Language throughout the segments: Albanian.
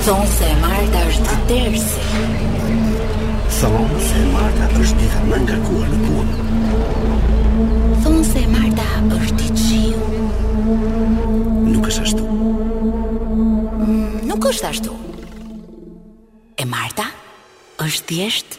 Thonë se e Marta është tersi. Thonë se e Marta është ditë e ngarkuar në punë. Thonë se e Marta është ditë qiu. Nuk është ashtu. Mm, nuk është ashtu. E Marta është thjesht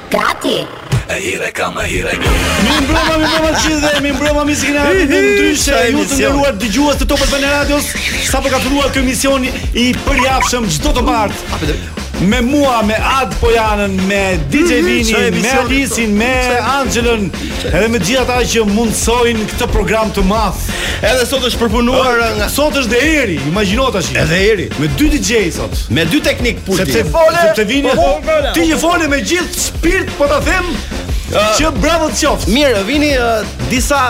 Gati! E hire kam, e hire kam Mi mbrëma, mi mbrëma të gjithë dhe mi mbrëma mi si kina në të ndryshe Ju të ndërruar të gjuhës të topët për në radios Sa për po ka përruar kërë emision i përjavshëm çdo të martë Me mua, me Ad Pojanën, me DJ Vini, me Alisin, me Angelën Edhe me gjithë ata që mundësojnë këtë program të madh. Edhe sot është përpunuar oh, nga sot është dhe Eri, imagjino tash. Edhe Eri me dy DJ sot, me dy teknik pulti. Sepse fole, sepse vini po, po, po, ti që fole me gjithë shpirt, po ta them, ah. që bravo të qoftë. Mirë, vini uh, disa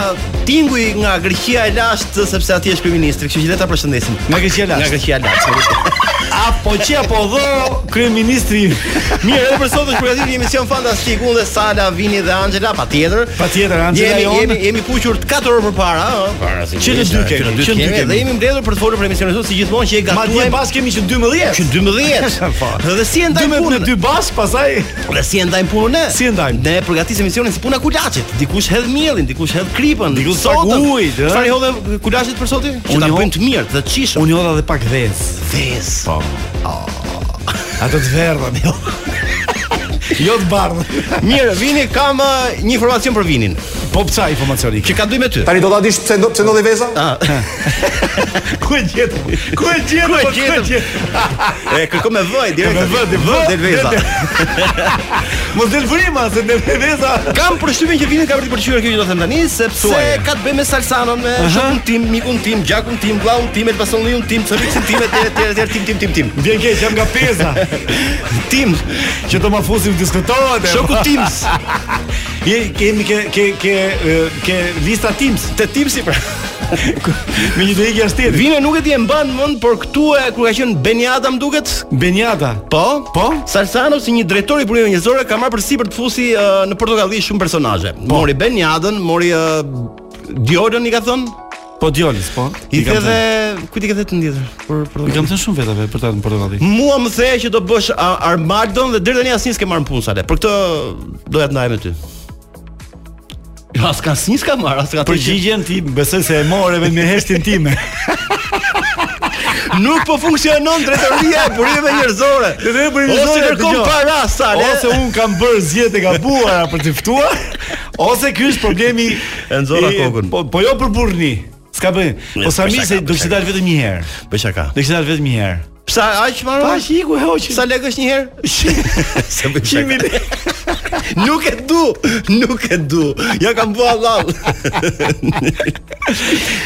tinguj nga Greqia e lashtë sepse aty është kryeministri, kështu që le ta përshëndesim. Nga Greqia e lashtë. Nga Greqia e lashtë. apo që apo dhe kryeministri Mirë, edhe për sot është përgatitur një emision fantastik. Unë dhe Sala, Vini dhe Angela, patjetër. Patjetër, Angela jemi, jonë. Jemi jemi puqur 4 orë përpara, ëh. Para si. Që në dy kemi, që në dy kemi. Dhe jemi mbledhur për të folur për emisionin e sotëm, si gjithmonë që e gatuam. Madje paskemi që 12. Që 12. Po. Dhe si e ndajmë punën? Dy bas, pastaj. Dhe si e ndajmë punën ne? Si e ndajmë? Ne përgatisim emisionin si puna kulaçit. Dikush hedh miellin, dikush hedh kripën, dikush ca ujë. Ça i hodhe kulaçit për sot ti? Që ta bëjmë të mirë, të shijshëm. Unë hodha edhe pak vezë. Vezë. Po. Oh. Ato të verdhën, jo. Jo të bardhë. Mirë, vini kam uh, një informacion për vinin. Po ça informacioni? Që ka të bëjë me ty. Tani do ta dish pse do pse ndodhi veza? Ah. Ku e gjet? Ku e gjet? Ku e gjet? E kërkoj me vë direkt. Me vë, di vë del veza. Mos del rima se del veza. Kam përshtypjen që vinit ka për t'i pëlqyer kjo që do të them tani sepse ka të bëjë me salsanon, me shokun tim, mikun tim, gjakun tim vllaun, tim Elbasanlliun, tim Cërricin, tim etj etj etj tim tim tim tim. Më vjen keq jam nga Peza. tim që do ma fusim diskutohet. Shoku tim. Je kemi ke ke ke ke lista tim, te tim si pra. Me një dëgjë jashtë tjetër. Vime nuk e di e mban mend, por këtu e kur ka qen Benjada më duket. Benjada. Po, po. Salsano si një drejtor i burimeve njerëzore ka marrë përsipër të fusi uh, në portokalli shumë personazhe. Po. Mori Benjadën, mori uh, Djolën i ka thënë? Po djolës, po. I the dhe kujt i ke thënë tjetër? Por por. I kam thënë shumë vetave për ta në Portokalli. Mua më the që do bësh Armagedon dhe deri tani asnjë s'ke marrë punë sale. Për këtë doja ta ndaj me ty. Jo, as ka asnjë s'ka marrë, as ka. Përgjigjen ti, besoj se e more edhe me heshtjen time. Nuk po funksionon drejtoria e burimeve njerëzore. Dhe dhe burimeve njerëzore. Ose kërkon para sale. Ose unë kam bërë zgjedhje të gabuara për të ftuar. Ose ky është problemi, e nxora kokën. Po, po jo për burrni. S'ka bërë. Po sa mirë se do të dal vetëm një herë. Bëj çaka. Do të dal vetëm një herë. Sa aq marrë? Pa që iku hoq. Sa lekësh një herë? Sa bëj çaka. Nuk e du, nuk e du. Ja kam bua Allah.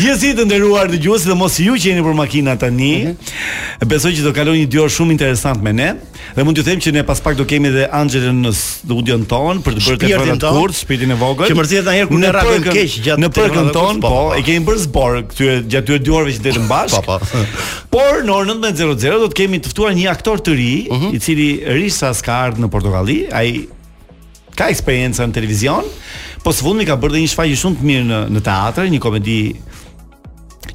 Gjithsesi të nderuar dëgjues sidomos ju që jeni nëpër makina tani. Mhm. Besoj që do kaloni një dy orë shumë interesante me ne. Dhe mund t'ju them që ne pas pak do kemi edhe Anxhelën në studion tonë për të bërë të bërë të shkurtër, shpirtin e vogël. Që mërzihet nganjëherë kur ne e rrahim keq gjatë në përkën tonë, po, po, po, e kemi bërë zbor gjatë këtyre dy orëve që jemi bashkë. Po, po. Por në orën 19:00 do të kemi të ftuar një aktor të ri, mhm. i cili rishtas ka ardhur në Portokalli, ai ka eksperienca në televizion, po së fundmi ka bërë dhe një shfaqje shumë të mirë në në teatër, një komedi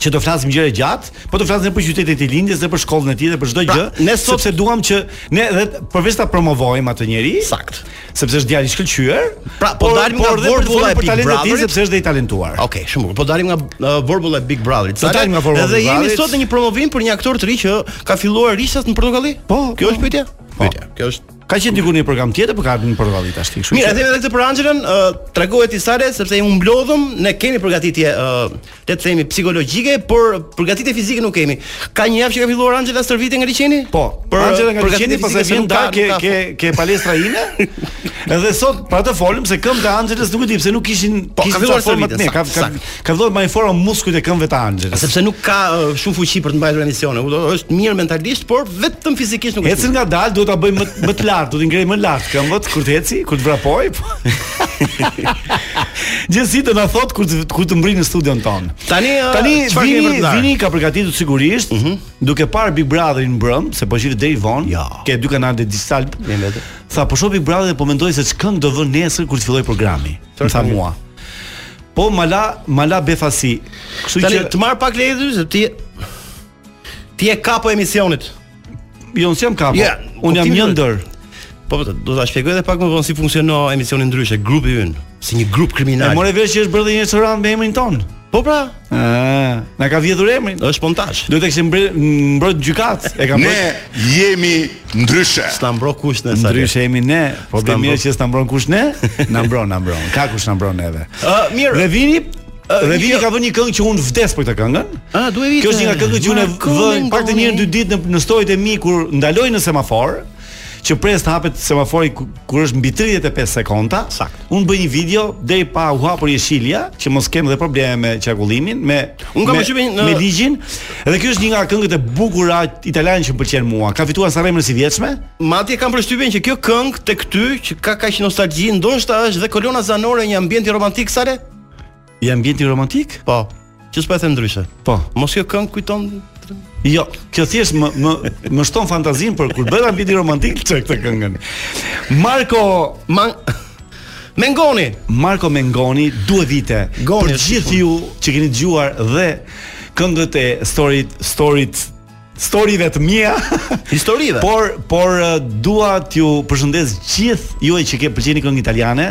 që do flasim gjerë e gjatë, po do flasim për qytetin e lindjes dhe për shkollën e tij dhe për çdo pra, gjë, pra, ne sot... sepse duam që ne dhe përveç ta promovojmë atë njeri, saktë, sepse është djalë i shkëlqyer, pra po por, dalim nga vorbulla e Big Brother, sepse është dhe i talentuar. Okej, okay, shumë. Po dalim nga uh, vorbulla e Big Brother. Po dalim nga vorbulla. Dhe jemi sot në një promovim për një aktor të ri që ka filluar rishtas në Portokalli? Po, kjo është po. pyetja. Po. Pyetja. Kjo është Ka qenë dikur një program tjetër, por ka ardhur në Portokalli tash kështu. Mirë, e themi edhe këtë për Anxhelën, ë uh, tregoje ti sa herë sepse i u mblodhëm, ne kemi përgatitje ë uh, le të themi psikologjike, por përgatitje fizike nuk kemi. Ka një javë që ka filluar Anxhela stërvitje nga liçeni? Po, për Anxhela nga liqeni pastaj vjen deri te te te palestra ime. Edhe sot për atë folëm se këmbët e Anxhelës nuk e di pse nuk kishin po, kishin ka filluar stërvitje. Ka, ka, Ka dhënë më forma muskujt e këmbëve të Anxhelës. Sepse nuk ka uh, shumë fuqi për të mbajtur emisione. Kupton? Është mirë mentalisht, por vetëm fizikisht nuk është. Ecën ngadalë, duhet ta bëjmë më të lartë, duhet t'i ngrejë më lart këmbët kur të ecë, kur të vrapojë. Po. Gjithsesi do na thotë kur të, kur të mbërrijë në studion tonë. Tani uh, tani Vini Vini ka përgatitur sigurisht, mm -hmm. duke parë Big Brotherin mbrëm, se po shihet deri vonë. Ja. Jo. Ke dy kanale Digitalb. Mirë vetë. Tha po shoh Big Brotherin dhe po mendoj se ç'këngë do vë nesër kur të fillojë programi. Tha mua. Po ma la, ma la befasi. Kështu që të marr pak leje ty se ti ti je kapo i emisionit. Jo, unë s'jam kapo. Yeah, po unë jam një ndër. Po, po do ta shpjegoj edhe pak më vonë si funksionon emisioni ndryshe, grupi ynë, si një grup kriminal. E more vesh që është bërë një restoran me emrin tonë. Po pra. Ëh, na ka vjedhur emrin. Është montazh. Duhet të kishim mbrojt në gjykatë. E kam. Ne jemi Ndryshe. S'na mbron kush ne sa. Ndryshe jemi ne, po bën mirë që s'na mbron kush neve? Na mbron, na mbron. Ka kush na mbron neve. Ë, mirë. Devini Devini ka vënë një këngë që unë vdes për këtë këngë. A, Due vite. Kjo është një këngë që unë vë pak një në dy ditë në në storit e mi kur ndaloj në semafor, që pres të hapet semafori kur është mbi 35 sekonda. Sakt. Unë bëj një video deri pa u hapur jeshilja, që mos kem dhe probleme me qarkullimin, me Unë kam me, me, në... me ligjin. Dhe kjo është një nga këngët e bukura italiane që më pëlqen mua. Ka fituar Sanremon e sivjetshme. Madje kam përshtypjen që kjo këngë tek ty që ka kaq nostalgji, ndoshta është dhe kolona zanore një ambienti romantik Salë. I ambienti romantik? Po. Që s'po e them ndryshe. Po. Mos kjo këngë kujton Jo, kjo thjesht më më më shton fantazinë për kur bëhet ambienti romantik çka këtë këngën. Marko Man... Mengoni. Marko Mengoni Due vite. Goni, për gjithë ju që keni dëgjuar dhe këngët e story storyt storive të mia, historive. Por por dua t'ju përshëndes gjithë ju që i pëlqeni këngë italiane.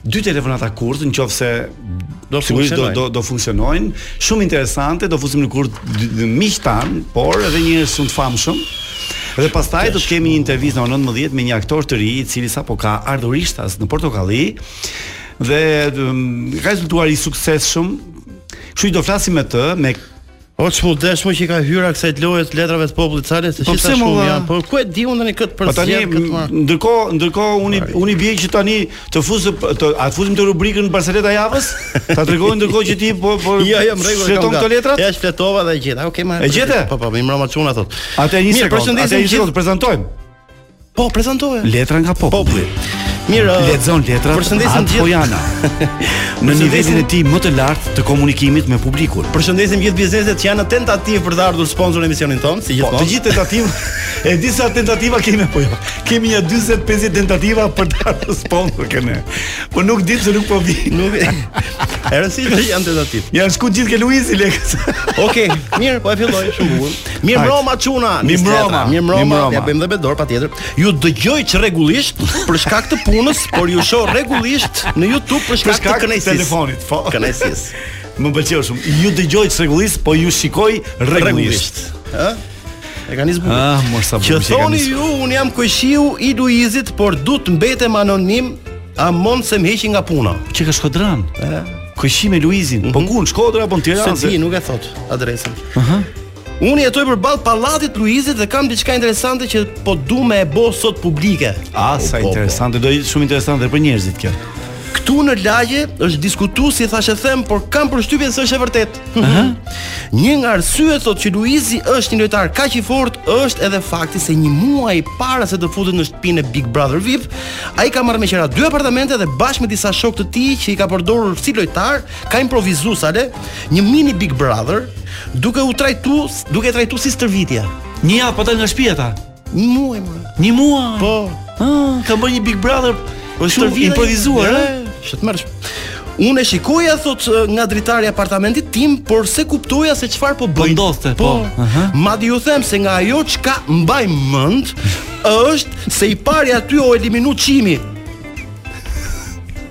dy telefonata kurth në qoftë se do të funksionojnë. Do, do, do funksionojnë. Shumë interesante, do fusim në kurth miq tan, por edhe njerëz shumë të famshëm. Dhe pastaj do të kemi një intervistë në 90-ën me një aktor të ri, i cili sapo ka ardhur rishtas në Portokalli dhe ka rezultuar i suksesshëm. Kështu do flasim me të, me O ç'mu desh mu që i ka hyra kësaj loje të letrave të popullit ca le të po qesh se shumë janë po ku e di unë tani këtë po zgjedh po këtë më ndërkohë ndërkohë unë unë i bie që tani të fus të a të fusim te rubrikën Barceleta e javës ta tregoj ndërkohë që ti po po jo jo më rregull shfleton këto letra ja shfletova dhe e gjeta okay më e gjete po po mirë mbroma çuna thot a prit një sekondë a prit një sekondë ta prezantojmë Po, prezantoje. Letra nga populli. Mirë, lexon letrat. Përshëndesim gjithë Pojana. Në nivelin e tij më të lartë të komunikimit me publikun. Përshëndesim gjithë bizneset që janë në tentativë për të ardhur sponsor në emisionin tonë, si gjithmonë. Po, të gjithë tentativë e disa tentativa kemi apo jo. Kemi nja 40-50 tentativa për të ardhur sponsor ke ne. Po nuk di pse nuk po vijn. Nuk e. Era si janë tentativë. Janë shku gjithë ke Luizi Lekës. Okej, mirë, po e filloj shumë bukur. Mirë mbroma çuna. Mirë mbroma. Mirë mbroma. Ia bëjmë dhe bedor patjetër. Ju dëgjoj çrregullisht për shkak të punës, por ju shoh rregullisht në YouTube për shkak të kënaqësisë. Telefonit, po. Kënaqësisë. Më pëlqeu shumë. Ju dëgjoj çrregullisht, po ju shikoj rregullisht. Ë? E ka nis bukur. Ah, mos sa bukur. Që thoni ju, un jam kojshiu i Luizit, por du të mbetem anonim, aman se më heqin nga puna? Qeka shkodran? Ë? Kojshi me Luizin. Mm -hmm. Po ku në Shkodër apo në Tiranë? Se ti nuk e thot adresën. Aha. Uh -huh. Unë jetoj përballë pallatit të Luizit dhe kam diçka interesante që po du me e bo sot publike. Ah, sa po, po. interesante, do jetë shumë interesante për njerëzit kjo. Këtu në lagje është diskutu si thashethem, por kam përshtypjen se është e vërtet. Aha. Një nga arsyet thot që Luizi është një lojtar kaq i fortë është edhe fakti se një muaj para se të futet në shtëpinë e Big Brother VIP, ai ka marrë me qera dy apartamente dhe bashkë me disa shokë të tij që i ka përdorur si lojtar, ka improvizu Sale një mini Big Brother, duke u trajtu, duke e trajtu si stërvitje. Një javë po dalë nga shtëpia ta. Një muaj më. Një muaj. Po. Ah, ka bërë një Big Brother. Është të vjen improvizuar, ë? Që të marrësh. Unë e shikoja thot nga dritarja e apartamentit tim, por s'e kuptoja se çfarë po bëj. Po ndodhte, po. po. Aha. Madje ju them se nga ajo çka mbaj mend është se i pari aty u eliminu Çimi.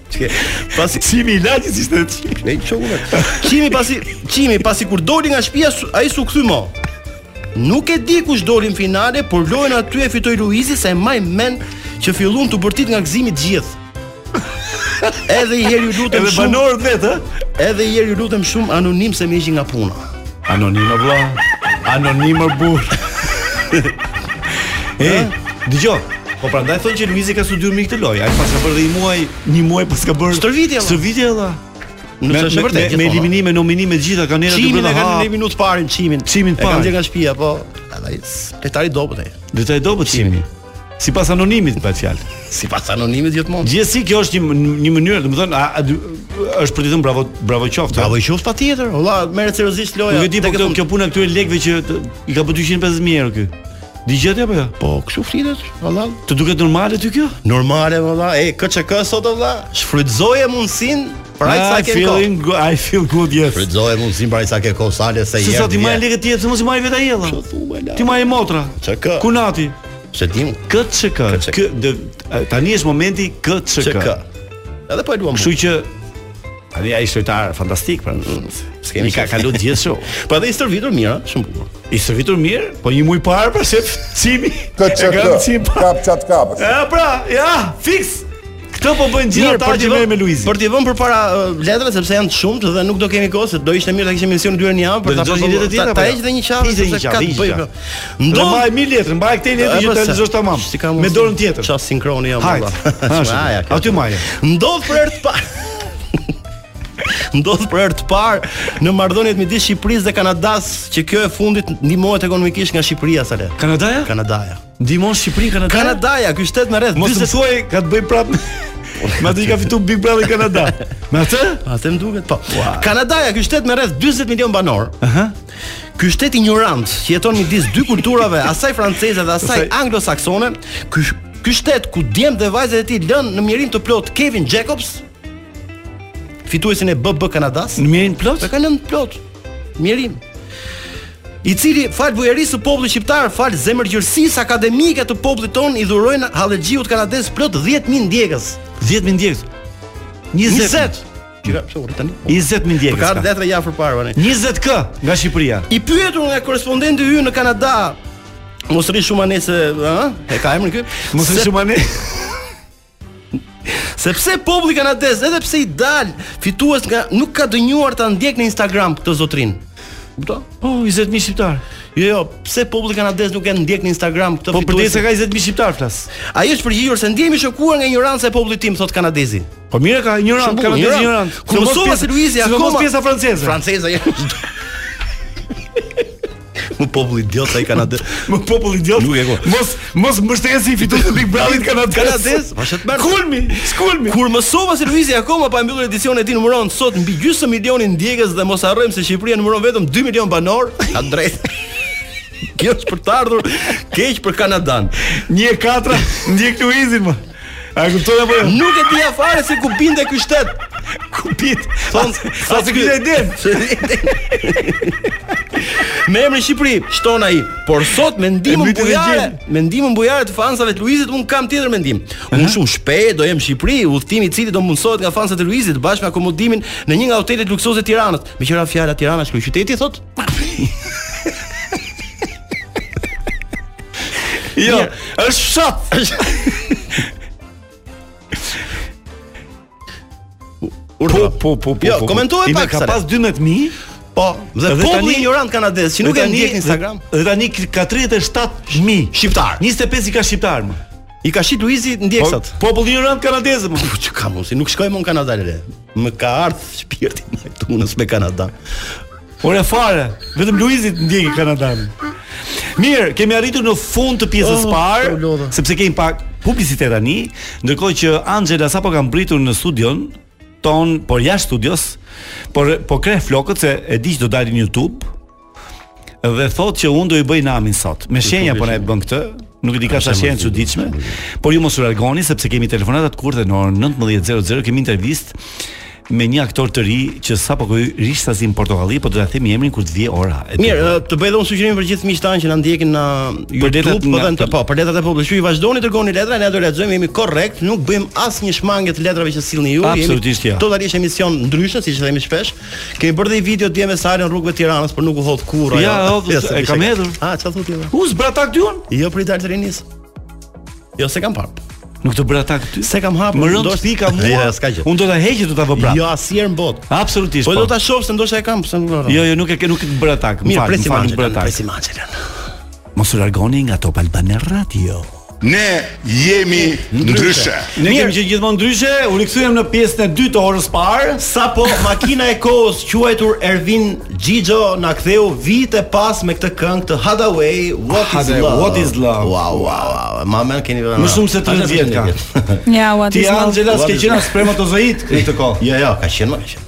Çke, pasi Çimi i lagjes ishte Çimi. Ne çunë. Çimi pasi Çimi pasi kur doli nga shtëpia ai s'u kthy më. Nuk e di kush doli në finale, por lojën aty e fitoi Luizi se e maj mend që filluan tu bërtit nga gëzimi të gjithë. Edhe i herë ju lutem shumë. Edhe banorët vet, ë? Edhe i herë ju lutem shumë anonim se më heqin nga puna. Anonim vëlla. Anonim burr. e, dëgjoj. Po prandaj thonë që Luizi ka studiuar mirë ktë lojë, ai paska bërë dhe një muaj, një muaj paska bërë. Stërvitje. Stërvitje vëlla. Nëse është e vërtetë. Me eliminime nominime të gjitha kanë edhe dy brenda. Çimin e eliminu të parin Çimin. Çimin pa. Kanë nga shtëpia, po. Ai lojtar i dobët ai. Lojtar i dobët Çimi. Sipas anonimit bëhet fjalë. Sipas anonimit gjithmonë. Gjithsesi kjo është një një mënyrë, domethënë është për të thënë bravo bravo qoftë. Bravo qoftë patjetër. Valla merret seriozisht loja. Nuk e di po kjo kjo puna këtyre lekëve që i ka bë 250 mijë euro ky. Digjet apo jo? Po, kështu flitet, valla. Të duket normale ty kjo? Normale valla. E KCK sot valla, shfrytëzoje mundsin për ai sa ke kohë. Feeling good, I feel good yes. Shfrytëzoje mundsin për ai sa ke kohë, Sale se je. Sa ti më lekë ti, se mos i marr vetë ai valla. T'i mar e motra. Çka? Kunati. Se tim KCK. Kë tani është momenti KCK. Edhe po e luam. Kështu që Edhe ai është lojtar fantastik, pra. Mm, S'kemi ka kalu të gjithë shumë. Po edhe i stërvitur mirë, shumë bukur. I stërvitur mirë, po një muj para pra se Çimi. Ka çat. Kap çat kap. Ja pra, ja, fiks. Këtë po bëjnë gjithë ata që vënë me Luizin. Për t'i vënë para uh, letrave sepse janë të shumtë dhe nuk do kemi kohë se do ishte mirë ta kishim emisionin dy herë në javë për ta pasur një ditë tjetër. Ta heq dhe një çast sepse ka të bëjë. Ndo mbaje mirë letrën, mbaj këtë letër që të lexosh tamam. Me dorën tjetër. Çfarë sinkroni jam valla. Hajde. Aty maje. Ndodh për herë të parë. Ndodh për herë të parë në marrëdhëniet midis Shqipërisë dhe Kanadas, që kjo e fundit ndihmohet ekonomikisht nga Shqipëria Sale. Kanadaja? Kanadaja. Ndihmon Shqipëri Kanadaja? Kanadaja, ky shtet me rreth 40. Mos më thuaj ka të bëj prapë. Ma të ka fitu Big Brother Kanada. Me atë? Atë më duket, po. Wow. Kanadaja, ky shtet me rreth 40 milion banor. Aha. Uh -huh. Ky shtet injorant që jeton midis dy kulturave, asaj franceze dhe asaj anglosaksone, ky ky shtet ku djemtë dhe vajzat e tij lënë në mjerim të plotë Kevin Jacobs, fituesin e BB Kanadas. Në mjerim të plotë? Sa kanë lënë plot. Mjerim. I cili falë bujarisë së popullit shqiptar, falë zemërgjerësisë akademike të popullit tonë i dhurojnë hallexhiut kanadez plot 10000 ndjekës. 10000 ndjekës. 20. 20. Gjira pse u rritën? 20 mijë ndjekës. Ka letra ja përpara tani. 20 k nga Shqipëria. I pyetur nga korrespondenti ynë në Kanada. Mos rri shumë anë se, ha? E ka emrin ky? Mos rri shumë anë. Sepse populli kanadez, edhe pse i dalë fitues nga nuk ka denjuar ta ndjekë në Instagram këtë zotrin. Kupton? Po, 20 mijë shqiptarë. Jo, jo, pse populli kanadez nuk e ndjek në Instagram këtë po, fitues? Po për të se ka 20 mijë shqiptarë flas. Ai është përgjigjur se ndjehem i shokuar nga injoranca e popullit tim, thotë kanadezi. Po mirë ka injorant, kanadez injorant. Kur mësova se Luizi akoma. Ku mos pjesa franceze. Franceze. Më popull idiot se ai kanadez. Më popull idiot. Nuk e ku. Mos mos mbështesë fituesin e Big Brother kanadez. Kanadez. Po shet më. Kulmi, kulmi. Kur mësova se Luizi akoma pa mbyllur edicionin e tij numëron sot mbi gjysmë milioni ndjekës dhe mos harrojmë se Shqipëria numëron vetëm 2 milion banorë. Ka të drejtë. Kjo është për të ardhur keq për Kanadan. 1-4 ndjek Luizin më. A e kupton apo jo? Nuk e dija fare se ku binte ky shtet. Ku bie? Thon, sa të kishte din. Me emrin Shqipëri, shton ai, por sot me ndihmën mytin e bujare, gjenë. me ndihmën bujare të fansave të Luizit, unë kam tjetër mendim. Unë shumë shpejt do jem në Shqipëri, udhëtimi i cili do mundësohet nga fansat e Luizit bashkë me akomodimin në një nga hotelet luksoze të Tiranës. Meqë ra fjala Tirana është kryeqyteti, thotë? Jo, është fshat. Urdhëro, po, po, po. Jo, po, po. komentohet pak sa. Ka pas 12000. Po, dhe po tani injorant kanadez që nuk e ndjek në Instagram. Dhe tani ka 37000 shqiptarë. 25 i ka shqiptarë më. I ka shit Luizi ndjekësat. Po, populli injorant kanadez më. Po, çka mund si nuk shkoj më në Kanada le. Më ka ardhur shpirti këtu me Kanada. Ora fare, vetëm Luizi të ndjekë Kanadan. Mirë, kemi arritur në fund të pjesës së parë, sepse kemi pak publicitet tani, ndërkohë që Anxhela sapo ka mbërritur në studion tonë, por jashtë studios, po kreh flokët se e di që do dali në YouTube, dhe thotë që unë do bëj namin sot. Me shenja po na e bën këtë, nuk e di ka sa shenjë çuditshme, por ju mos u largoni sepse kemi telefonatat kurth e në orën 19:00 kemi intervistë me një aktor të ri që sapo ka hy rishtazi në Portokalli, po do ta themi emrin kur të vijë ora. Mirë, të bëj edhe unë një sugjerim për gjithë miqtë që na ndjekin në YouTube, po vend të po, për letrat e popullit. Ju i vazhdoni të dërgoni letra, ne do t'i lexojmë, jemi korrekt, nuk bëjmë asnjë shmangie të letrave që sillni ju, jemi totalisht emision ndryshe, siç themi shpesh. Kemi bërë dhe një video dje me Salën rrugëve të Tiranës, por nuk u hodh kurrë. Ja, jo. hodh, ja, e kam hedhur. Ah, çfarë thotë ti? Us brata këtu? Jo, për Ital Trinis. Jo, s'e kam parë. Nuk të bëra tag ty. S'e kam hapur. Më rëntë dosh... pika mua. Ja, s'ka gjë. Unë do ta heq do ta vë prapë. Jo, asnjëherë në botë. Absolutisht. Po, po. do ta shoh se ndoshta e kam, pse nuk e Jo, jo, nuk e ke nuk të bëra tag. Mirë, presim Anxhelën, presim Anxhelën. Mos u largoni nga Top Albania Radio. Ne jemi ndryshe. Ne jemi gjithmonë ndryshe, u rikthyem në pjesën e dytë të orës së parë. Sapo makina e kohës e quajtur Ervin Xhixho na ktheu vite pas me këtë këngë të Haddaway What is Love. What is Love. Wow, wow, wow. Ma më keni vënë. Më shumë se 30 vjet ka. Ja, What is Love. Ti Angela, s'ke qenë as spermatozoid atë kohë. Jo, jo, ka qenë më.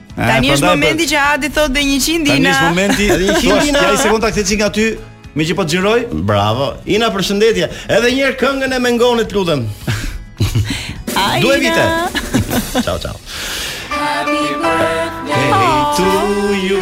Eh, Tani është prandaj, momenti që Adi thotë dhe 100, Ina. Tani është momenti. Edhe një Thua, qind, Ina. Ja, jam në kontakt thjesht nga ty, meqë po të xhiroj. Bravo. Ina përshëndetje. Edhe një herë këngën e Mengonit të lutem. Ai, Due Ina. vite. Ciao ciao. Hey to you.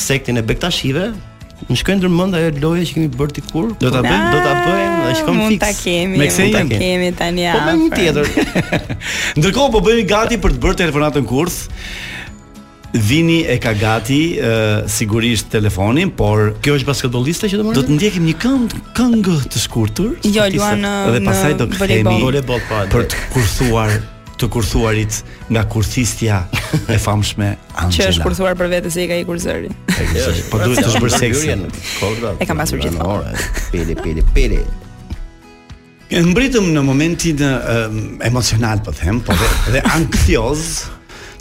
sektin e Bektashive, Më shkoi ndër mend ajo loja që kemi bërë dikur? Do ta bëjmë, do ta bëjmë, ai shkon fiks. Mund ta kemi. Me kse jemi. Kemi tani. Po me një tjetër. Ndërkohë po bëhemi gati për të bërë telefonatën kurth. Xhini e ka gati uh, sigurisht telefonin, por kjo është basketbolliste që do marrë. Do të ndjekim një këngë, këngë të shkurtër. Jo, luan në dhe pastaj do të kemi voleboll po. Për të kurthuar të kurthuarit nga kurthistja e famshme Angela. Që është kurthuar për vetë se i ka ikur zëri. Po duhet të bësh seksi. E kam pasur gjithmonë. Pele pele pele. E mbërritëm në momentin uh, emocional, po them, po dhe, dhe anksioz,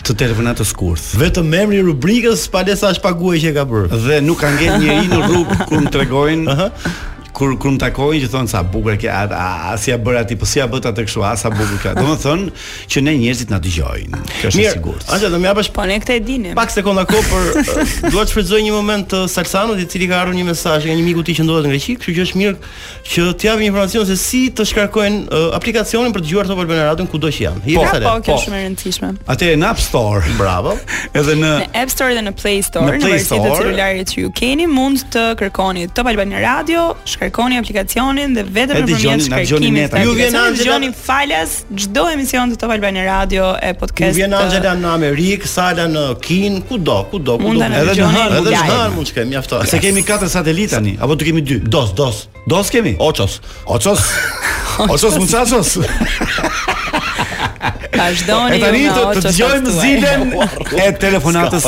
të telefonatës kurth. Vetëm emri i rubrikës pa le sa është paguaj që e ka bërë. Dhe nuk ka ngel njeri në rrugë kur më tregojnë. Kur kur më takojnë që thonë sa bukur e ke, a, a, a si ia bëre ti, po si ia bëtë kështu, a sa bukur ka. Domethënë që ne njerëzit na dëgjojnë. Kjo është e sigurt. A do më japësh po ne këtë e dinim. Pak sekonda kohë por dua të shfrytëzoj një moment të Salsanut i cili ka ardhur një mesazh nga një miku i tij që ndodhet në Greqi, kështu që është mirë që t'i japim informacion se si të shkarkojnë uh, aplikacionin për të dëgjuar Top Albania Radion kudo që janë. Jepi Sale. Po, kjo është shumë e rëndësishme. E ke dhe në App Store. Bravo. Edhe në në App Store dhe në Play Store, në varësi të celularit që ju keni, mund të kërkoni Top Albania Radio, shkarkoni aplikacionin dhe vetëm nëpërmjet shkarkimit. Ju vjen Angela falas Çdo emision të Top Albania Radio e podcast. Ju vjen Angela në Amerikë, Sala në Kinë, kudo, kudo, kudo. Mund edhe në Hënë, edhe në Hënë mund të kemi, mjafton. Se kemi katër satelitë tani, apo dy kemi, dy. Dos, dos. Dos kemi. Oços. Oços. Oços muçaços. Vazhdoni ju. Ne do të dëgjojmë zilen e telefonatës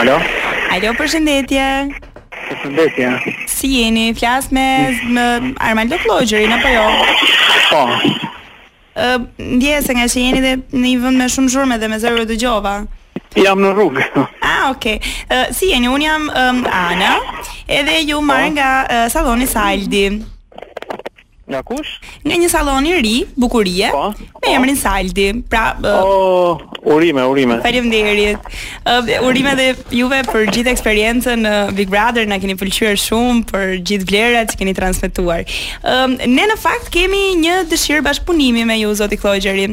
Alo? Alo, përshëndetje. Përshëndetje. Si jeni? Flas me Armaldo Kllogjerin apo jo? Po. Ë, ndjesë ngaqë jeni dhe në një vend me shumë zhurmë dhe mezi ju dëgjova. Jam në rrugë. Ah, ok. Uh, si jeni? Unë jam um, Ana, edhe ju marr po. nga uh, saloni Saldi. Nga kush? Nga një sallon i ri, bukurie, po, me po. emrin Saldi. Pra, ë oh, urime, urime. Faleminderit. Ë urime dhe juve për gjithë eksperiencën në Big Brother, na keni pëlqyer shumë për gjithë vlerat që keni transmetuar. Ë ne në fakt kemi një dëshirë bashkëpunimi me ju zoti Kllogjeri.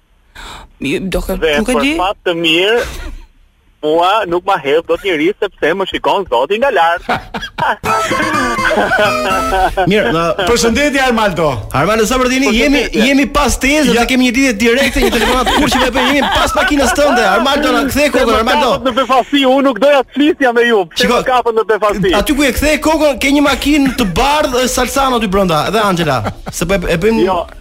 Mirë, do këtë nuk e di. Dhe për fat të mirë, mua nuk ma hedh dot njeri sepse më shikon zoti nga lart. Mirë, na përshëndetje Armaldo. Armaldo sa për dijeni, jemi jemi pas teje, ja. kemi një lidhje direkte, një telefonat kur që vepër jemi pas makinës tënde. Armaldo na kthej kokën, Armaldo. Në befasi, unë nuk doja të flisja me ju. më kapën në befasi? Aty ku e kthej kokën, ke një makinë të bardhë Salsano aty brenda, edhe Angela. Se po e bëjmë jo.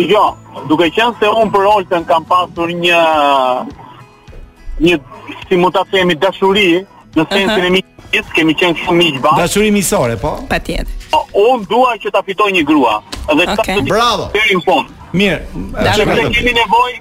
Jo, duke qenë se unë për Oltën kam pasur një një si mund ta themi dashuri në sensin e miqësisë, kemi qenë shumë miq bashkë. Dashuri miqësore, po. Patjetër. Po, unë dua që ta fitojë një grua dhe okay. ta të Bravo. Mirë. Ne kemi nevojë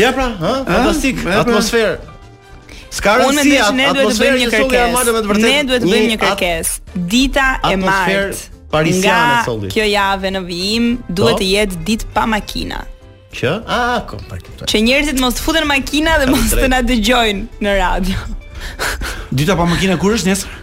Ja pra, ha, fantastik, pra. atmosferë. S'ka rëndësi, ne duhet të bëjmë një kërkesë. Ne duhet të bëjmë një kërkesë. Dita e martë. Nga kjo javë në vijim duhet të jetë ditë pa makina. Që? A, ah, kom pa këtu. Që njerëzit mos futen makina dhe mos të na dëgjojnë në radio. Dita pa makina kur është nesër?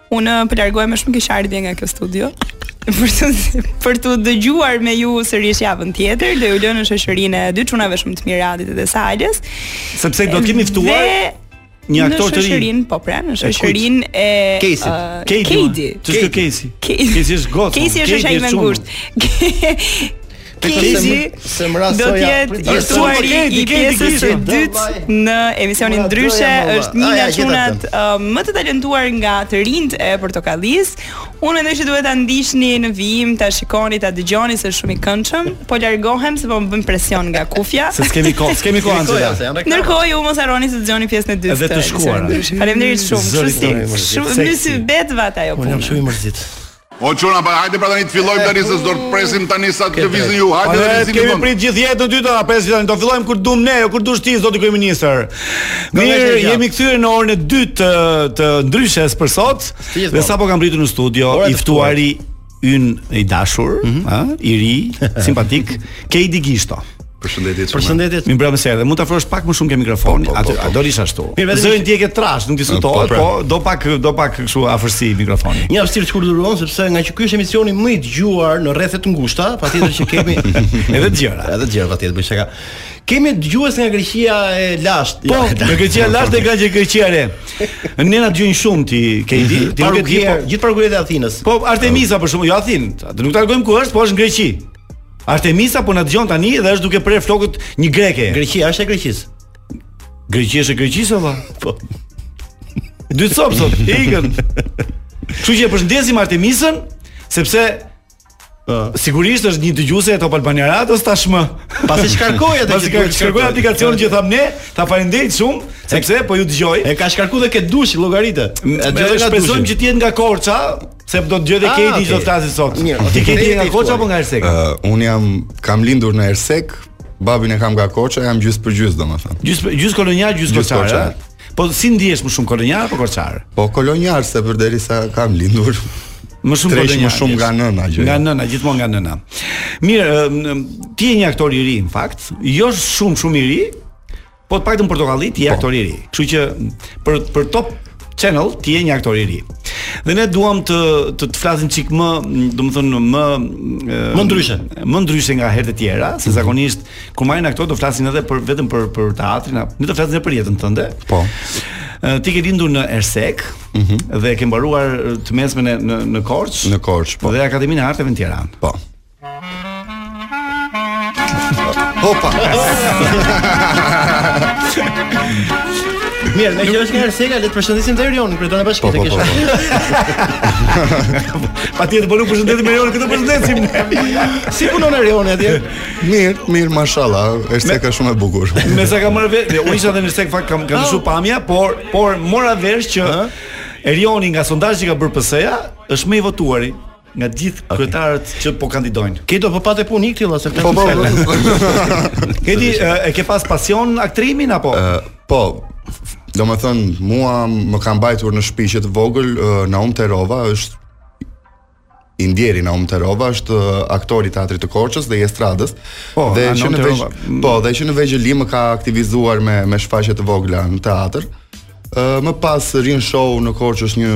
Unë po largohem me shumë keqardhje nga kjo studio. Për të për t'u dëgjuar me ju sërish javën tjetër, do ju lë në shoqërinë e dy çunave shumë të mirë Adit dhe Salës. Sepse do të kemi ftuar një aktor të ri. Në shoqërinë, po pra, në shoqërinë e Kejsi. Kejsi. Kejsi. Kejsi është gocë. Kejsi është shoqëri më ngusht. Kedi do të jetë i ftuari i pjesës së dytë në emisionin Ndryshe, është një nga çunat më të talentuar nga të rinjtë e Portokallis. Unë mendoj që duhet ta ndiqni në vijim, ta shikoni, ta dëgjoni se është shumë i këndshëm. Po largohem se po më bën presion nga kufja. Se s'kemi kohë, s'kemi kohë anëse. Ndërkohë ju mos harroni të dëgjoni pjesën e dytë. Edhe të shkuar. Faleminderit shumë. Shumë si, shumë si betvat ajo punë. Unë jam shumë i mërzitur. O çuna, pa hajde pra tani të fillojmë tani se s'do të presim tani sa të lëvizni ju. Hajde të lëvizin. Kemi prit gjithë jetën dyzet e pesë vjet tani do fillojmë kur duam ne, jo kur dush ti zoti kryeministër. Mirë, jemi kthyer në orën e dytë të, të ndryshes për sot. Dhe sapo ka mbërritur në studio i ftuari yn i dashur, mm -hmm. a, i ri, simpatik, Kedi Gishto. Përshëndetje Çuna. Përshëndetje. Mirëmbrëma se edhe mund ta afrosh pak më shumë ke mikrofonin, po, po, aty po, a do rrish ashtu. Mirë, vetëm zërin ti e ke trash, nuk diskutohet, pra. po do pak do pak kështu afërsi mikrofonit. Një hapësirë shkurton sepse nga që ky është emisioni më i dëgjuar në rrethe të ngushta, patjetër që kemi edhe të gjëra. Edhe të gjëra patjetër, diçka. Kemi dëgjues nga Greqia e lashtë. Po, jo, nga Greqia e lashtë e nga Greqia e re. Ne na dëgjojnë shumë ti, ke di, mhm. ti nuk e di. Gjithë parukieret e Athinës. Po, Artemisa për shembull, jo Athinë. Nuk e di ku është, po është në Greqi. Artemisa po na dëgjon tani dhe është duke prerë flokët një greke. Greqi, është e Greqisë. Greqia është e Greqisë valla. Po. Dy copë sot, ikën. Kështu që e përshëndesim Artemisën, sepse Po. Sigurisht është një dëgjuese e Top Albania Radios tashmë. Pasi shkarkoi atë që duhet shkarkoi aplikacionin që thamë ne, tha faleminderit shumë sepse po ju dëgjoj. E ka shkarkuar dhe ke dushi llogaritë. E dëgjoj nga dushi. Shpresojmë që të jetë nga Korça, Se do të gjente ah, Kedi që do të flasim sot. Mirë, ti Kedi nga Korça apo nga Erseka? Uh, un jam kam lindur në Ersekë, babin e kam nga Korça, jam gjys për gjys domethënë. Gjys gjys kolonjar, gjys korçar. Po si ndihesh më shumë kolonjar apo korçar? Po kolonjar se përderisa kam lindur. Më shumë po më shumë nga nëna je. Nga nëna, gjithmonë nga nëna. Mirë, ti je një aktor i ri në fakt, jo shumë shumë i ri, Po të paktën Portokalli ti je po. aktor i ri. Kështu që për për Top Channel ti je një aktor i ri. Dhe ne duam të të, të flasim çik më, domethënë më më ndryshe, më ndryshe nga herët e tjera, se mhm. zakonisht kur marrin aktor do flasin edhe për vetëm për për teatrin, ne do flasim edhe për jetën tënde. Po. Ti ke lindur në Ersekë mm -hmm. dhe ke mbaruar të mesmen në në Korçë. Në Korçë, po. Dhe Akademinë e Arteve në Tiranë. Po. Hopa. Mirë, meqë është nga Erseka, le të përshëndesim dhe Erionin, për tonë bashkë, po, të po, keshë. Po, patjetër, po nuk përshëndesim Erionin, kë të përshëndesim. si punon Erioni atje? Mirë, mirë, mashalla, Erseka shumë e bukur. me sa kam marrë vesh, unë isha dhe në Ersekë, fakt, kam, kam ah. shu pamja, por, por mora vesh që Erioni nga sondazhi që ka bërë PS-ja, është më i votuari. nga gjithë okay. kryetarët që po kandidojnë. Kedi po patë punë ik ti valla se flet. Po po. po. Kedi e ke pas pasion aktrimin apo? Uh, po. Domethënë, mua më ka mbajtur në shpi që të vogël, uh, Naum Tërova, është i ndjeri Naum Tërova, është uh, aktor i teatrit të Korçës dhe i estradës, po, dhe që në vegj, po, dhe që në vegjëli më ka aktivizuar me, me shfaqje të vogla në teatr, uh, më pas Rin Show në Korçë një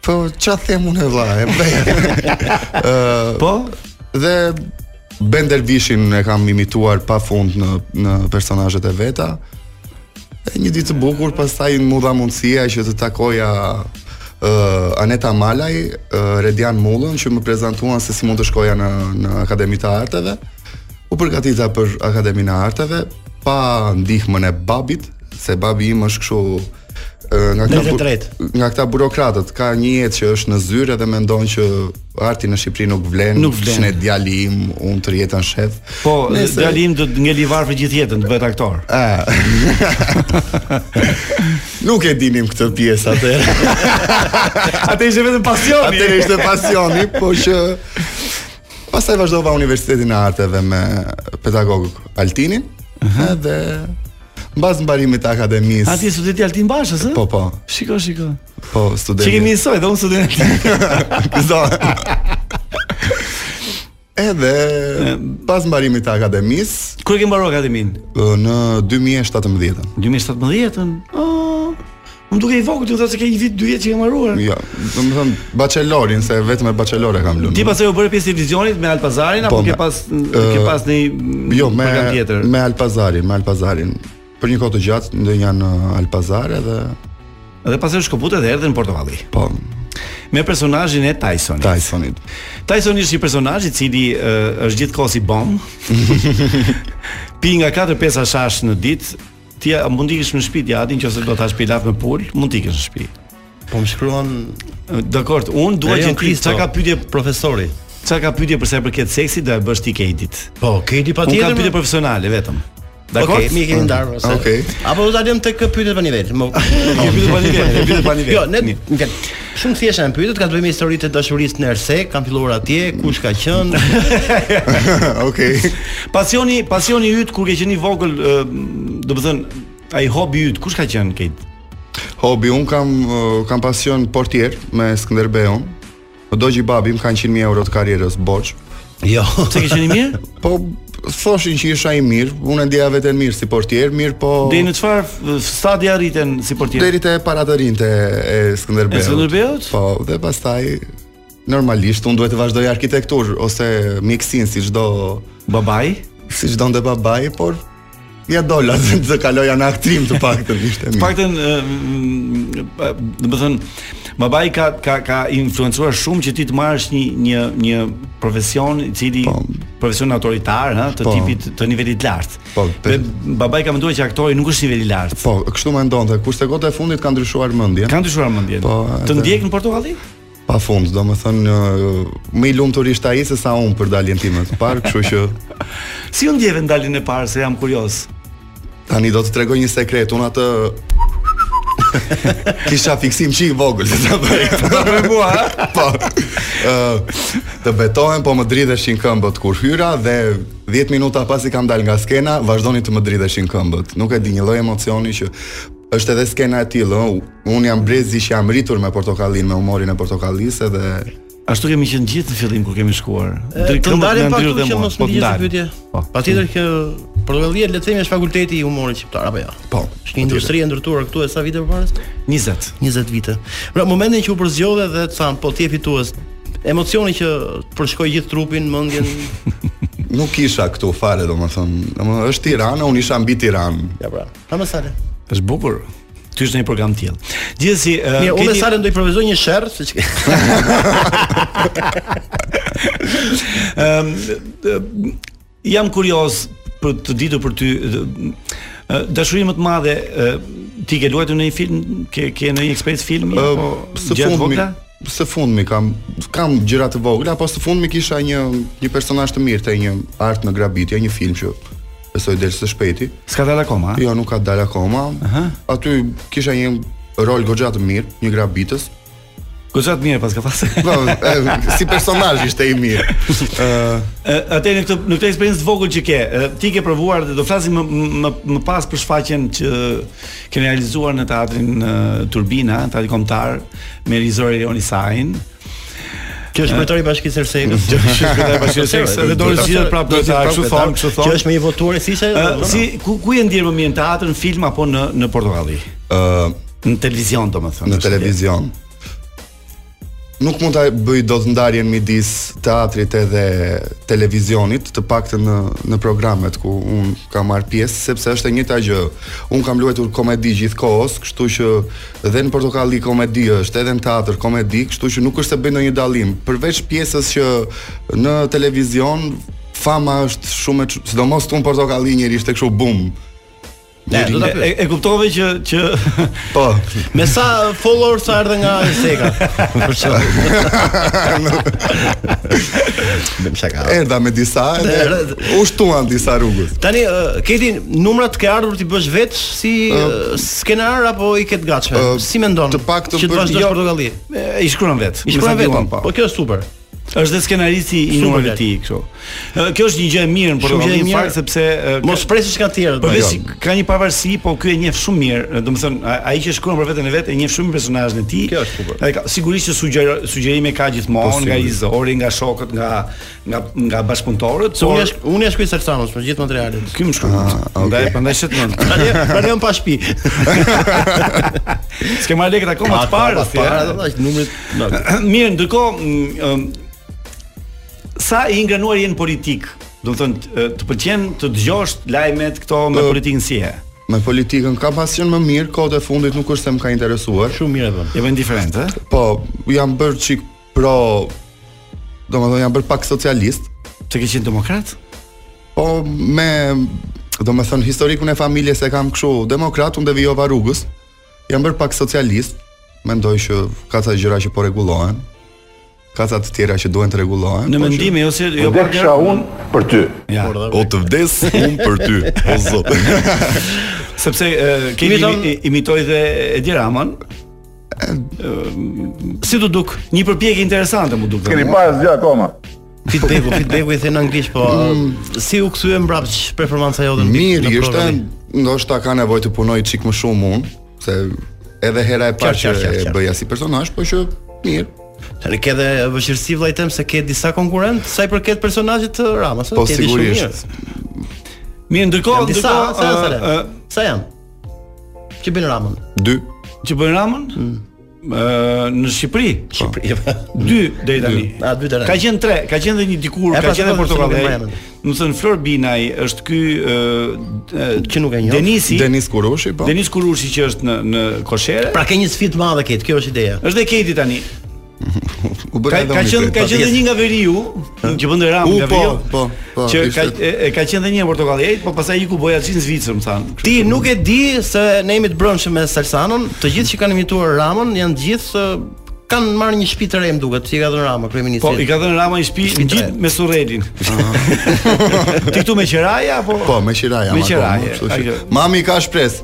Po ça them unë vëlla, e bëj. Ëh, po dhe Bendër Vishin e kam imituar pa fund në në personazhet e veta. E një ditë të bukur, pastaj m'u dha mundësia që të takoja uh, Aneta Malaj, uh, Redian Mullën që më prezantuan se si mund të shkoja në në Akademi të Arteve. U përgatita për Akademinë e Arteve pa ndihmën e babit, se babi im është kështu nga këta bu, nga këta burokratët ka një jetë që është në zyrë dhe mendon që arti në Shqipëri nuk vlen, nuk vlen. Dhe djali im, unë të rritem në shef. Po, Nese... djali im do të ngelet i varfër për gjithë jetën, të bëhet aktor. nuk e dinim këtë pjesë atëherë. Atëherë ishte vetëm pasioni. Atëherë ishte pasioni, po që pastaj vazhdova Universitetin e Arteve me pedagog Altinin, uh -huh. edhe Mbas mbarimit të akademisë. A, ti student i Altin Bashës, ë? Po, po. Shiko, shiko. Po, studenti. E kemi njësoj, dhe unë studenti. Këto. Edhe pas mbarimit të akademisë, kur e ke mbaruar akademinë? Në 2017. 2017-ën. Oh, Unë dukesh i vogël, dukesh se ke një vit dy vjet që ke mbaruar. Jo, domethënë bachelorin se vetëm me bachelor e kam lënë. Ti pastaj u bëre pjesë e Vizionit me Alpazarin po, apo ke pas ke pas një, jo, me, program tjetër? Me Alpazarin, me Alpazarin. Për një kohë të gjatë ndenja në Alpazar edhe Dhe pastaj u shkëpute edhe erdhe në Portokalli. Po. Me personazhin e Tysonit. Tysonit. Tyson ishte një personazh i cili uh, është gjithkohë si bombë. Pi nga 4-5 hashash në ditë, Ti mund të ikësh në shtëpi ti aty qoftë se do të hash pilaf me pulë, mund të ikësh në shtëpi. Po më shkruan Dakor, unë dua që ti çka ka pyetje profesioni. Çka ka pyetje për sa i përket seksit do e bësh ti Kejdit. Po, Kejdi patjetër. Unë kam pyetje profesionale vetëm. Dakor, okay, i kemi ndarë ose. Okay. Apo do ta lëmë tek pyetjet pa nivel. Më pyetjet pa nivel, pyetjet pa nivel. Jo, ne Shumë të thjeshta janë pyetjet, ka të bëjë me historitë e dashurisë në Ersek, kam filluar atje, kush ka qenë. Okej. Pasioni, pasioni yt kur ke qenë i vogël, ë, domethënë, ai hobi yt, kush ka qenë Kejd? Hobi unë kam ë, kam pasion portier me Skënderbeun. Më dogji babi, më ka 100.000 euro të karrierës borxh. Jo. Ti ke qenë i mirë? Po thoshin që isha i mirë, unë e ndjeja veten mirë si portier, mirëpo Deri në çfarë stadi arrite si portier? Deri te paratërinjtë e Skënderbeut. E Skënderbeut? Po, dhe pastaj normalisht unë duhej të vazhdoja arkitekturë ose mjekësinë siç do babai, siç donte babai, por Ia dola të, të kaloja në aktrim të paktën ishte mirë. Paktën... Domethënë, babai ka, ka, ka influencuar shumë që ti të marrësh një, një, një profesion i cili po, profesion autoritar, ha, të po, tipit të nivelit lartë. Po, pe, babai ka menduar që aktori nuk është nivel i lartë. Po, kështu mendonte. Kurse kohët e fundit ka ndryshuar mendjen. Ka ndryshuar mendjen. Po, të ndjek në Portokalli? Pa fund, domethënë, më i lumtur ishte ai se sa unë për daljen time të parë, kështu që... Si u ndjeve në daljen e parë, se jam kurioz? Tani do të tregoj një sekret, unë atë... Kisha fiksim që i vogël, se të bëjë. Të të bëjë mua, ha? Po. Uh, të betohem, po më dridheshin këmbët kur hyra dhe 10 minuta pasi kam dalë nga skena, vazhdonin të më dridheshin këmbët. Nuk e di një lloj emocioni që është edhe skena e tillë, Unë jam brezi që jam rritur me Portokallinë, me humorin e Portokallisë edhe Ashtu kemi qenë gjithë në fillim kur kemi shkuar. Deri këtu na ndyrë dhe mua. Po ndaj. Pyetje. Po. Patjetër që Portokallia le të themi është fakulteti i humorit shqiptar apo jo. Po. Është një industri e ndërtuar këtu e sa vite përpara? 20. 20 vite. Pra momentin që u përzgjodhe dhe të thanë po ti je fitues. Emocioni që përshkoi gjithë trupin, mendjen. Nuk isha këtu fare, domethënë, domethënë është Tirana, unë isha mbi Tiranë. Ja pra. Hamë sale. Është bukur. Ty është një program tjetër. Gjithsesi... Uh, Mirë, unë e salën do improvizoj një sherr, se që... um, jam kurioz për të ditur për ty dashurinë më të madhe ti ke luajtur në një film ke ke në një eksperiencë filmi uh, apo gjëra të vogla së fundmi kam kam gjëra të vogla po së fundmi kisha një një personazh të mirë te një art në grabitje një film që Besoj del së shpejti. S'ka dalë akoma? Jo, nuk ka dalë akoma. Aha. Aty kisha një rol goxha të mirë, një grabitës. Goxha të mirë paska pas. Po, si personazh ishte i mirë. Ë, uh, atë në këtë në këtë eksperiencë të vogël që ke, ti ke provuar dhe do flasim më më më pas për shfaqjen që keni realizuar në teatrin uh, Turbina, teatri kombëtar me regjisor Erion Isain. Që është kryetar i bashkisë së Ersekës. Që është kryetar i bashkisë së Ersekës. Edhe do të zgjidhet prapë do të thonë kështu thonë, kështu thonë. Që është më i votuar si ishte? Si ku ku je ndjerë më mirë në teatër, në film apo në në Portokalli? Ë në televizion domethënë. Në televizion. Nuk mund ta bëj dot ndarjen midis teatrit edhe televizionit, të paktën në në programet ku unë kam marrë pjesë sepse është e njëjta gjë. Unë kam luajtur komedi gjithë kohës, kështu që Dhe në portokalli komedi është, edhe në teatër komedi, kështu që nuk është se bëj ndonjë dallim, përveç pjesës që në televizion fama është shumë e sidomos këtu në portokalli njëri ishte kështu bum. Ne, do ta e, e kuptove që që po. Me sa follower sa erdhe nga Sega. Për shkakun. Bëm shaka. Erdha me disa edhe u shtuan disa rrugës. Tani, uh, Keti, numrat ke ardhur ti bësh vetë si uh, Skenar apo i ke të gatshme? Uh, si mendon? Të paktën për jo, portokalli. I shkruan vet. I shkruan vet. Po. po kjo është super. Është dhe skenaristi i numrit të tij kështu. Kjo është një gjë e mirë për një fakt sepse mos presësh nga të tjerët. Po vetë jo. ka një pavarësi, po ti e njeh shumë mirë. Domethënë ai që shkruan për veten e vet e njeh shumë personazhin e tij. Kjo është super. Ai ka sigurisht që sugjerime ka gjithmonë po, nga regjisori, nga shokët, nga nga nga bashkëpunëtorët. Se unë po- unë ia shkruaj Salsanos gjithë materialin. Ky m'i shkruan. Ah, okay. Andaj prandaj s'ecën mund. Tani jam pa shtëpi. S'ke marrë lekët akoma të parë, të parë, do të thosh numrit. Mirë, ndërkohë sa i ingranuar je në politikë, domethënë të pëlqen të dëgjosh lajmet këto me politikën si e. Me politikën kam pas ingranim mirë, kohët e fundit nuk është se më ka interesuar. Shumë mirë e bën. Je më indiferent, ë? Po, jam bërë çik Pro, domethënë, jam bërë pak socialist. Të ke qenë demokrat? Po, me, domethënë, historikun e familjes e kam kështu, demokrat, unë devijova rrugës, jam bërë pak socialist, mendoj që ka ca gjëra që po rregullohen, ka ca të tjera që duhen të rregullohen. Në po mendime jo si jo për çka un për ty. Ja. O të vdes un për ty, o zot. Sepse kemi imitoj dhe Edi Ramën, Si t'u duk? Një përpjekje interesante m'u duk. S'keni parë asgjë akoma. Feedbacku, feedbacku i thënë anglisht, po mm. si u kthye mbrapsh performanca jote në Mirë, ishte ndoshta ka nevojë të punoj çik më shumë unë, se edhe hera e parë që e bëja si personazh, po qe mirë. Tani ke edhe vështirësi vëllai tem se ke disa konkurrentë sa i përket personazhit të Ramës, po, ke disa. Po sigurisht. Mirë, ndërkohë, ndërkohë, sa janë? Që bën Ramën. 2. Që bën Ramën? Mm. në Shqipëri. Po. Shqipëri. Po. Dy deri tani. A dy deri. Ka qenë tre, ka qenë edhe një dikur, ka qenë edhe në portokalli. Domethënë Flor Binaj është ky që nuk e njoh. Denisi. Denis Kurushi, po. Denis Kurushi që është në në Kosherja. Pra ka një sfidë të madhe këtu, kjo është ideja. Është dhe Keti tani. U bëra edhe ka qenë ka qenë një nga veriu, që bënte Ramën nga po, veriu. Po, po, që ka e, ka qenë në portokalli, ai po pastaj iku bojaxhi në Zvicër, më thanë. Ti nuk e di se ne jemi të brendshëm me Salsanon, të gjithë që kanë imituar Ramën janë të gjithë kanë marrë një shtëpi të re më duket, se i ka dhënë Rama kryeministri. Po, i ka dhënë Rama një shtëpi gjithë me Surrelin. Ti këtu me qira je apo? Po, me qira jam. Me qira je. Mami ka shpresë.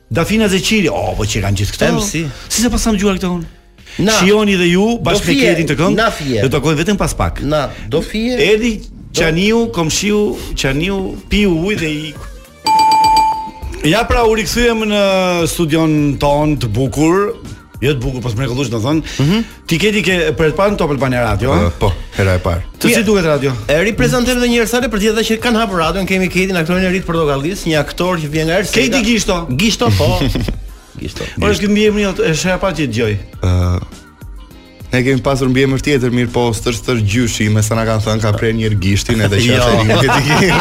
Dafina Zeqiri, oh, po që kanë gjithë këto. Emsi. Si s'i paskam dëgjuar këto unë. Na. Shihoni dhe ju bashkë me Kedin te këngë. Na fije. Do të takojmë vetëm pas pak. Na, do fije. Erdhi Çaniu, komshiu, Çaniu piu ujë dhe i Ja pra u rikthyem në studion tonë të bukur, Jo të bukur, po të mrekullueshëm të thon. Mm -hmm. Ti Kedi ke për të parë Top Albania Radio, uh, po, hera e parë. Po si duket radio? E riprezantojmë edhe një herë Sale për ata që kanë hapur radion, kemi Kedin aktorin e ri të Portokallisë, një aktor që vjen nga Erseka. Kedi Gishto. Gishto po. Gishto. Po është ky mbiemri jot, është hera parë që dëgjoj. Ëh. Ne kemi pasur mbiemër tjetër, mirëpo stër stërgjyshi, me sa na kanë thënë ka prerë një gishtin edhe që është rinjë këtë gishtin.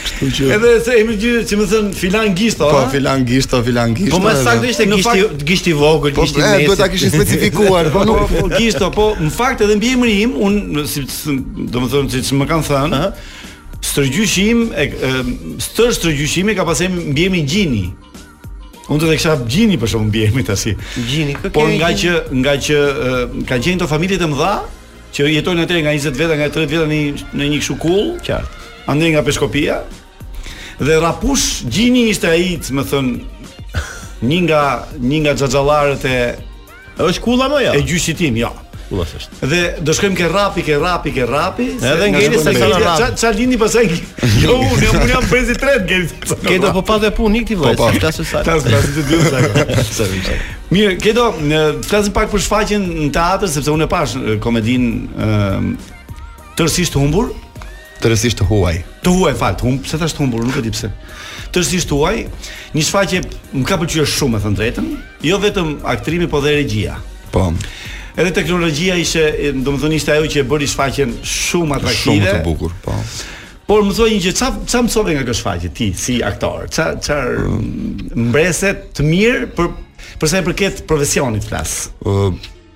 Kështu që... Edhe se emri gjyshi, që më thënë filan gishto, Po, filan gishto, filan gishto. Po më edhe- saktë ishte Në gishti fakt- gishti i vogël, Po, gishti i e, mesit. duhet ta kishin specifikuar, po Po, nuk po, gishto, po në fakt edhe mbiemri im, unë si domethënë siç më kanë thënë, stërgjyshi im, e, e, stër stërgjyshi im e ka pas emrin mbiemrin Gjini. Unë do ta kisha Gjini për shembull mbiemrin tashi. Gjini, kë Por nga që nga që kanë qenë këto familjet e mëdha që jetonin atëherë nga 20 veta, nga 30 veta në në një kështu kullë, qartë. Andej nga Peshkopia. Dhe Rrapush Gjini ishte ai, domethënë, një nga një nga xhaxhallarët e Është kulla më jo. E gjyshit tim, jo. Kulla është. Dhe do shkojmë ke Rrapi, ke Rrapi, ke Rrapi. Edhe ngeli Sale Rrapi. Ça lindi pastaj. Jo, unë jam unë jam brezi tretë ngeli. Kedo po patë punë nik ti vëllai. Po po. Tash sa. Tash tash të dy sa. Mirë, Kedo flasim pak për shfaqjen në teatër sepse unë e pashë komedinë Tërësisht të humbur, tërësisht të huaj. Të huaj fal, të humb, pse thashë të humbur, nuk e di pse. Tërësisht të huaj, një shfaqje më ka pëlqyer shumë, me thënë drejtën, jo vetëm aktrimi, po dhe regjia. Po. Edhe teknologjia ishte, domethënë ishte ajo që e bëri shfaqjen shumë atraktive. Shumë të bukur, po. Por më thuaj një gjë, ça ça mësove nga kjo shfaqje ti si aktor? Ça ça mm. mbresë të mirë për për sa i përket profesionit flas? Ë uh,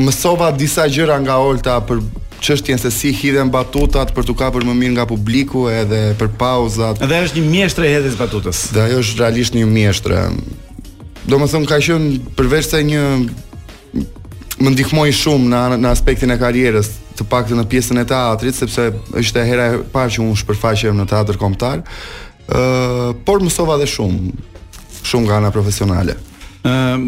Mësova disa gjëra nga Olta për çështjen se si hidhen batutat për t'u kapur më mirë nga publiku edhe për pauzat. Dhe është një mjeshtre e hedhjes batutës. Dhe ajo është realisht një mjeshtre. Domethënë ka qënë përveçse një më ndihmoi shumë në në aspektin e karrierës, të paktën në pjesën e teatrit, sepse ishte hera e parë që unë shpërfaqem në teatër kombëtar. Ëh, por mësova edhe shumë, shumë nga ana profesionale. Ëh, ehm,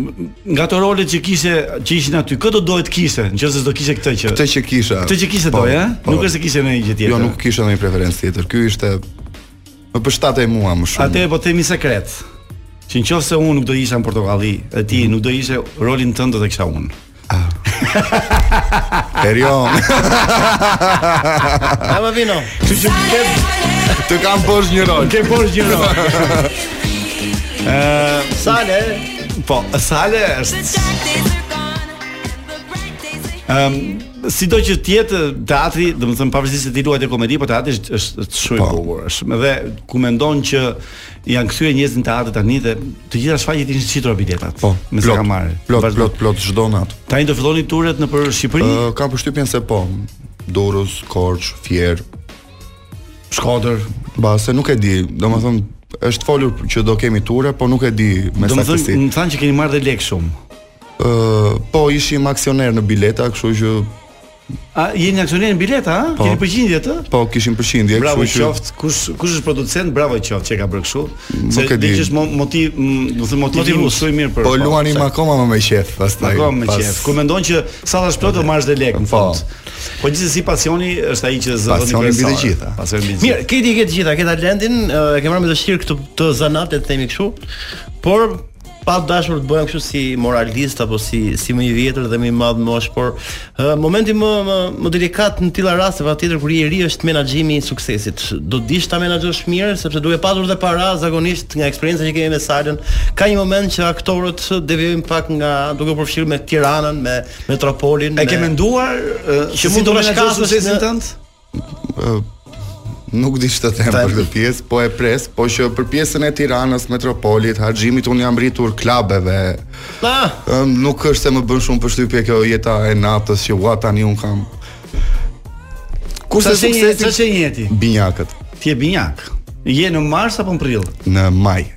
nga ato rolet që kishe, që ishin aty, kë do doje të kishe, nëse do kishe këtë që. Këtë që kisha. Këtë që kishe po, doje, ëh? Po. Nuk është se kishe ndonjë gjë tjetër. Jo, nuk kisha ndonjë preferencë tjetër. Ky ishte më përshtatej mua më shumë. Ta po themi sekret. Që në qofë se unë nuk do isha në Portokalli, e ti mm. nuk do ishe rolin tënd do ta kisha unë. Perion. A më vino. Kështu që Kedi kam bosh një rol. Ke bosh një rol. Ëh, Sale. Po, Sale është. Ehm, sido që të jetë teatri, domethënë pavarësisht se ti luajte komedi, po teatri është është shumë i po. bukur. Është dhe kur mendon që janë kthyer njerëzit në teatër tani dhe të gjitha shfaqjet ishin shitur biletat. Po, me sa kam marrë. Plot, Vazhdo. plot, plot çdo natë. Tani do filloni turet nëpër Shqipëri? Uh, kam përshtypjen se po. Durrës, Korçë, Fier, Shkodër. Pa, se nuk e di, domethënë, është folur që do kemi ture, po nuk e di me Do me saktësi. thënë, më thanë që keni marrë dhe lek shumë. Ë, po ishim aksionerë në bileta, kështu që A jeni aksionerë në bileta, a? Po. Keni përqindje të? Po, kishim përqindje, bravo kështu që qoftë. Kush kush është producent? Bravo qoftë që ka bërë kështu. Se nuk e di. Është motiv, do të thotë motiv shumë mirë për. Po, po luanim po, akoma më me qejf pastaj. Akoma me qejf. Kur mendon që salla është plot marrësh dhe lek në po. fund. Po gjithsesi pasioni është ai që zë vend në krye. të gjitha. Pasioni mbi të gjitha. Mirë, Kedi i ke të gjitha, ke talentin, e ke marrë me dëshirë këtë zanat, le të themi kështu. Por pa dashur të bëhem kështu si moralist apo si si më i vjetër dhe më i madh në moshë, por uh, momenti më, më më delikat në të tilla raste patjetër kur je i ri është menaxhimi i suksesit. Do të dish ta menaxhosh mirë sepse duke patur dhe para zakonisht nga eksperienca që kemi me Salën, ka një moment që aktorët devijojnë pak nga duke u përfshirë me Tiranën, me metropolin. E me, ke menduar uh, që mund të menaxhosh suksesin tënd? Nuk di ç'të them për këtë pjesë, po e pres, po që për pjesën e Tiranës, metropolit, harxhimit unë jam rritur klabeve. Pa, ah! nuk është se më bën shumë përshtypje kjo jeta e natës që ua tani unë kam. Kurse suksesi, ç'shenjë je ti? Binjakët. Ti je binjak. Je në mars apo në prill? Në maj.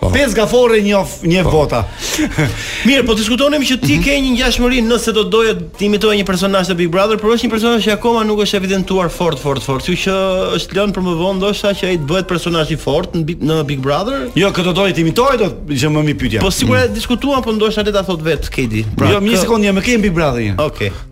Po. Pesë gafore një of, një po. vota. Mirë, po diskutonim që ti mhm. ke një ngjashmëri nëse do doje të imitoje një personazh të Big Brother, por është një personazh që akoma nuk është evidentuar fort fort fort, kështu që është lënë për më vonë ndoshta që ai të bëhet personazh i fortë në, në Big Brother. Jo, kë do të imitojë do të ishte më mirë pyetja. Po sigurisht mm. diskutuam, po ndoshta le ta thotë vetë Kedi. Pra, jo, një sekondë, meqë Big Brother. Okej. Okay.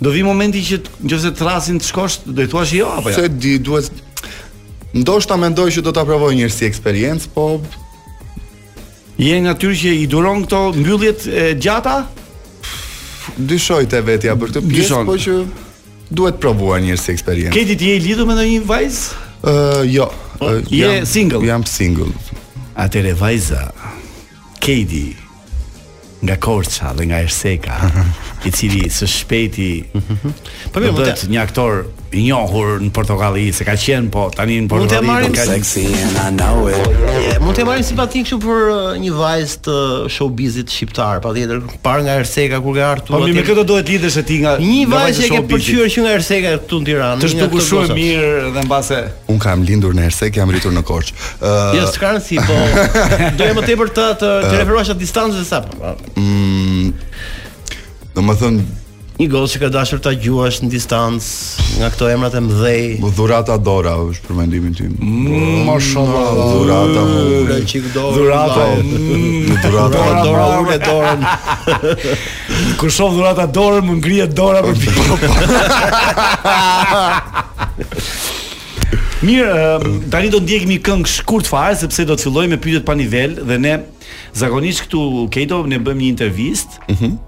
Do vijë momenti që nëse të thërrasin të shkosh, do i thuash jo apo jo? S'e di, duhet ndoshta mendoj që do ta provoj njëherë si eksperiencë, po je natyrë që i duron këto mbylljet e gjata? Dyshoj te vetja për këtë pjesë, po që duhet provuar njëherë si eksperiencë. Kedi ti je i lidhur me ndonjë vajzë? Ë, uh, jo. Uh, je jam, single. Jam single. Atëherë vajza. Kejdi nga Korça dhe nga Erseka, i cili së shpejti po do të jetë një aktor i njohur në Portokalli, se ka qenë po tani në Portokalli. Mund të marrim seksi and I know it. Mund të marrim simpati kështu për uh, një vajzë të showbizit shqiptar, patjetër, parë nga Erseka kur ka ardhur. Po me këtë do të lidhesh ti nga një vajzë që ke pëlqyer që nga Erseka këtu në Tiranë. Të duket shumë mirë dhe mbase Un kam lindur në Ersek, jam rritur në Korçë. Ë uh... Jo, s'ka rëndsi, po doja më tepër të të, të referohesh atë distancën sa po. po. Mm, domethënë një gocë që ke dashur ta gjuash në distancë nga këto emrat e mëdhej. Po Dhurata Dora është për mendimin tim. Mm, Mashallah, mm, Dhurata Dora çik Dora. Dhurata mm, Dhurata Dora ule dorën. Kur shoh Dhurata Dorën më ngrihet dora për pikë. Mirë, uh, tani do ndjekim një këngë shkurt fare sepse do të fillojmë me pyetjet pa nivel dhe ne zakonisht këtu Kejdo ne bëjmë një intervistë. Mhm. Mm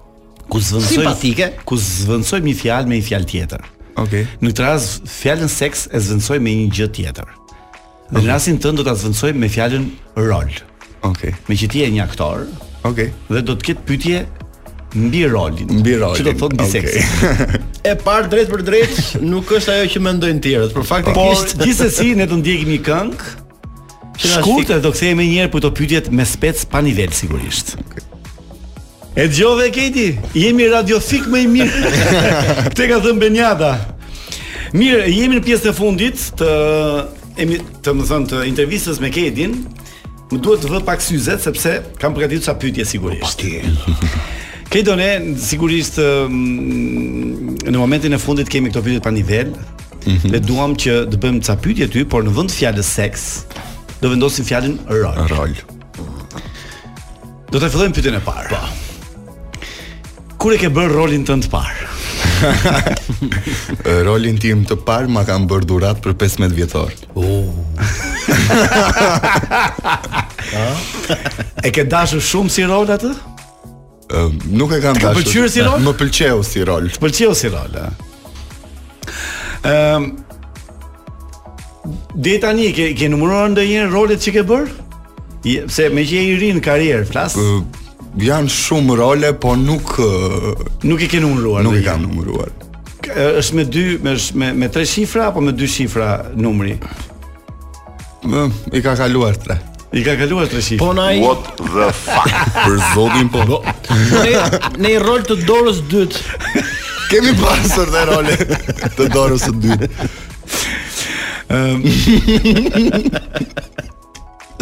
ku zvendësojmë simpatike, ku zvendësojmë një fjalë me një fjalë tjetër. Okej. Okay. Në këtë rast fjalën seks e zvendësojmë me një gjë tjetër. Dhe në rastin tënd do ta zvendësojmë me fjalën rol. Okej. Meqë ti je një aktor, Okej. dhe do të ketë pyetje mbi rolin. Mbi rolin, Që do të thotë mbi okay. seksin. E parë drejtpërdrejt nuk është ajo që mendojnë tjerët, por Por faktikisht gjithsesi ne do ndjekim një këngë. Që na Shkurt shik- e do kthehemi menjëherë për këto pyetjet me spec pa nivel sigurisht. E dëgjove Kejdi? Jemi radiofik më i mirë. Këtë e ka thënë Benjata. Mirë, jemi në pjesën e fundit të emi domethënë të intervistës me Kejdin. Më duhet të vë pak syzet sepse kam përgatitur ca pyetje sigurisht. Ti. Kejdo ne sigurisht mm, në momentin e fundit kemi këto pyetjet pa nivel. Mhm. Ne duam që të bëjmë ca pyetje ty, por në vend të fjalës seks do vendosim fjalën rol. Rol. Do ta fillojmë pyetjen e parë. Po. Kur e ke bërë rolin tënd të parë? rolin tim të parë ma kanë bërë dhuratë për 15 vjetor. Oh. e ke dashur shumë si rol atë? nuk e kam dashur. Të pëlqeu si rol? Më pëlqeu si rol. Të pëlqeu si rol, a? Ëm um, Dhe tani i ke numëruar ndonjëherë rolet që ke bërë? Pse meqë je i ri në karrierë, flas? Uh, janë shumë role, po nuk uh, nuk i ke numëruar. Nuk i kam numëruar. Është me dy, me me tre shifra apo me dy shifra numri? Më i ka kaluar tre. I ka kaluar tre shifra. Po na i What the fuck? Për zotin po. po. Ne ne rol të dorës dytë. Kemi pasur dhe role të dorës së dytë. Ëm.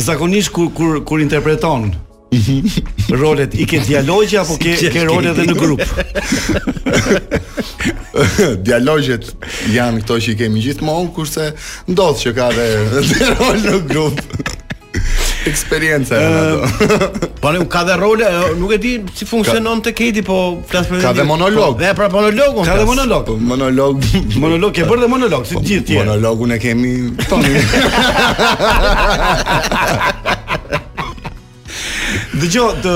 Zakonisht kur kur kur interpreton rolet i ke dialogje apo ke ke role edhe në grup? Dialogjet janë këto që i kemi gjithmonë, kurse ndodh që ka dhe rol në grup. Eksperienca e ato. Po ne ka dhe role, nuk e di si funksionon te Kedi, po flas për Ka dhe monolog. Dhe pra monologun. Ka dhe monolog. Po, monolog. Monolog ke bërë dhe monolog, si gjithë tjerë. Monologun e kemi tonë. Dëgjo, të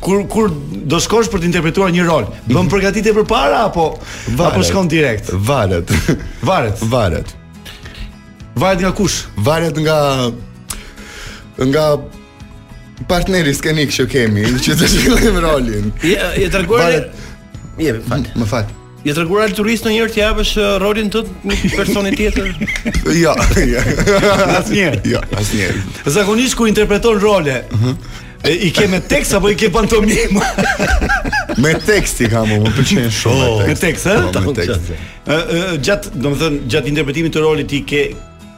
kur kur do shkosh për të interpretuar një rol, bën mhm. përgatitje përpara apo varet, apo shkon direkt? Varet. Varet. Varet. Varet nga kush? Varet nga nga partneri skenik që kemi, që të shkojmë rolin. Je, je treguar. Je, më fal. Më fal. Je treguar altruist ndonjëherë t'ia japësh uh, rolin tënd një personi tjetër? Jo, jo. Asnjëherë. Jo, asnjëherë. Zakonisht kur interpreton role, mhm. e, i ke me tekst apo i ke pantomim? Me tekst i kam, më pëlqen shumë me tekst. Po, me tekst, ha? Po, me tekst. Ë, ë, gjatë, domethënë, gjatë interpretimit të rolit ti ke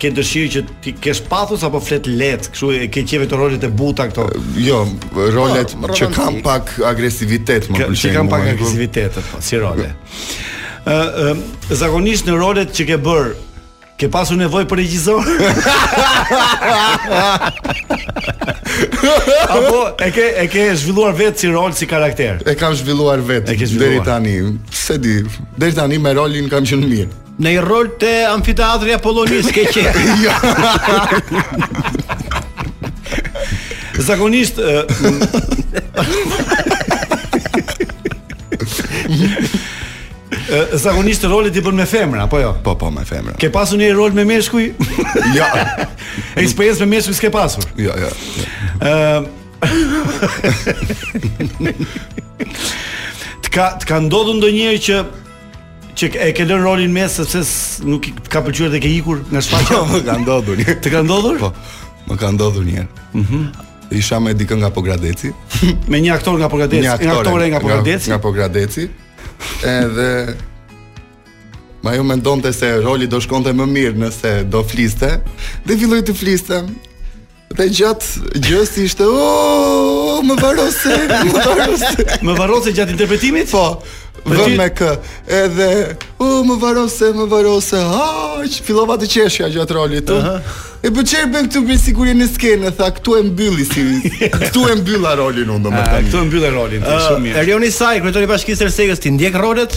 Ke dëshirë që të kesh pathos apo flet lehtë, kështu e ke qejf ti rolet e buta këto? Jo, rolet po, që kanë pak agresivitet më pëlqejnë. Që kanë pak agresivitet po, si role. Ë, ë, zakonisht në rolet që ke bër, ke pasur nevojë për regjisor? Apo e ke e ke zhvilluar vetë si rol, si karakter? E kam zhvilluar vetë deri tani. Se di? Deri tani me rolin kam qenë mirë. Ndonjë rol te amfiteatri i Apollonisë ke qenë. Jo. Zakonisht ë, Ë, Zakonisht rolet i bën me femra, apo jo? Po, po, me femra. Ke pasur ndonjë rol me meshkuj? Jo, Eksperiencë me meshkuj s'ke pasur. jo, jo. Ë Të ka të ka ndodhur ndonjëherë që Që e ke lënë rolin në mes sepse nuk të ka pëlqyer dhe ke ikur nga shfaqja. Po, ka ndodhur. Të ka ndodhur? Po. Më ka ndodhur një herë. Mhm. Mm Isha me dikën nga Pogradeci. me një aktor nga Pogradeci, një aktore, një aktore nga Pogradeci. Nga, nga Pogradeci. Edhe ajo mendonte se roli do shkonte më mirë nëse do fliste Dhe filloi të fliste Dhe gjatë gjësë ishte o, oh, më varrose, më varrose. më varrose gjatë interpretimit? Po. Vëm me kë. Edhe o, oh, më varrose, më varrose. Aq që fillova të qeshja gjatë rolit. Uh -huh. E po çfarë bën këtu për sigurinë në skenë? Tha, këtu e mbylli si. Këtu e mbylla rolin unë domethënë. Ah, këtu e mbylla rolin, ah, shumë mirë. Erion Isai, kryetari i Bashkisë së Ersekës, t'i ndjek rolet?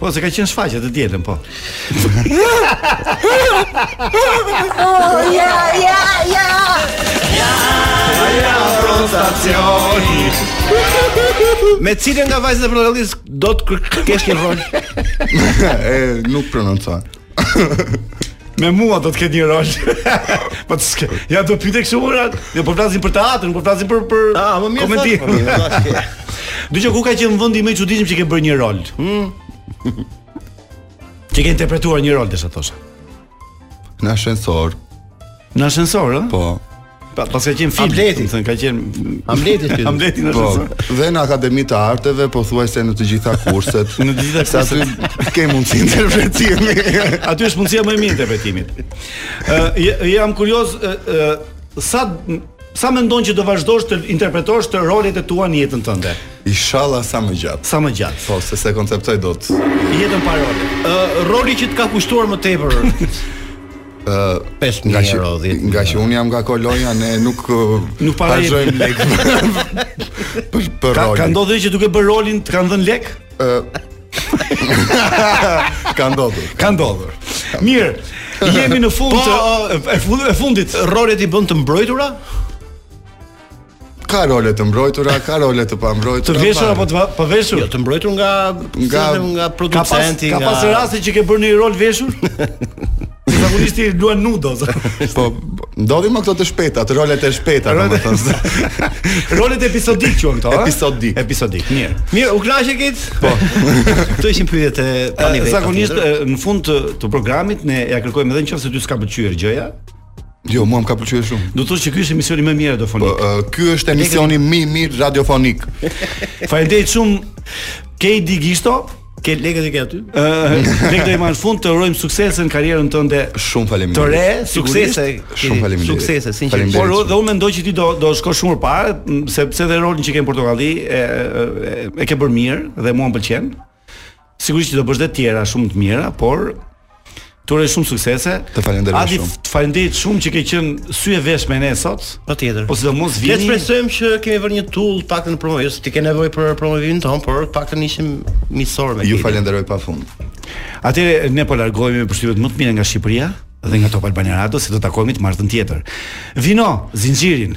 Po se ka qenë shfaqje të dielën po. oh, ja, ja, ja. Ja, ja, rotacioni. Me cilën nga vajzat e Portokallisë do të kesh një rol? e nuk prononcon. Me mua do të ketë një rol. Po të s'ke. Ja do pyet kështu ora. Ne po flasim për teatrin, po flasim për për ah, më mirë komedi. Po, ku ka qenë vendi më i çuditshëm që ke bërë një rol? Hm. Ti ke interpretuar një rol desha thosha. Në ashensor. Në ashensor, ë? Po. Po, pas ka qenë film. Hamleti, thënë ka qenë Hamleti film. Hamleti në po, ashensor. Dhe në Akademi të Arteve pothuajse në të gjitha kurset. në të gjitha kurset. Aty ke mundësi interpretimi. aty është mundësia më e mirë interpretimit. Ë uh, jam kurioz ë uh, uh, sa sa mendon që do vazhdosh të interpretosh të rolet e tua në jetën tënde? Inshallah sa më gjatë. Sa më gjatë. Po, se s'e konceptoj dot. Jetën pa role. Ë uh, roli që të ka kushtuar më tepër. 5000 euro ngaqë unë jam nga Kolonja ne nuk nuk paguajmë lek për për rolin ka ndodhur që duke bërë rolin të kanë dhënë lek ka ndodhur ka ndodhur mirë jemi në fund po, e fundit rolet i bën të mbrojtura ka role të mbrojtura, ka role të pambrojtura. Të veshur apo të pa veshur? Jo, të mbrojtur nga nga nga producenti, nga Ka pas raste që ke bërë një rol veshur? Zakonisht i luan nudo. Po, ndodh me këto të shpejta, te rolet e shpejta, domethënë. rolet episodike quhen këto, a? Episodik. Episodik, mirë. Mirë, u kënaqe kit? Po. Këto ishin pyetjet e tani vetë. Zakonisht në fund të, të programit ne ia kërkojmë edhe nëse ty s'ka pëlqyer gjëja, Jo, mua më ka pëlqyer shumë. Do të thuash që ky është emisioni më i mirë radiofonik. Po, uh, ky është emisioni më i mirë radiofonik. Faleminderit shumë Kedi Gisto. Ke lekët e ke aty? Lekët do i marr fund, të urojmë suksese në karrierën tënde. Shumë faleminderit. Të re, suksese. Shumë faleminderit. Suksese, sinqerisht. Por dhe unë mendoj që ti do do shkosh shumë përpara, sepse dhe rolin që ke në Portokalli e, e, e ke bërë mirë dhe mua më pëlqen. Sigurisht që do bësh dhe të tjera shumë të mira, por të uroj shumë suksese. Të falenderoj Adi, shumë. Të falenderoj shumë që ke qenë sy e vesh me ne sot. Patjetër. Po sidomos vini. Le të shpresojmë që kemi vënë një tullë pak në promovim, jo se ti ke nevojë për promovimin tonë, por pak të ishim miqësorë me ty. Ju falenderoj pafund. Atëherë ne po largohemi me përshtypjet më të mira nga Shqipëria dhe nga Top Albania Radio, se do të takohemi të martën tjetër. Vino, zinxhirin.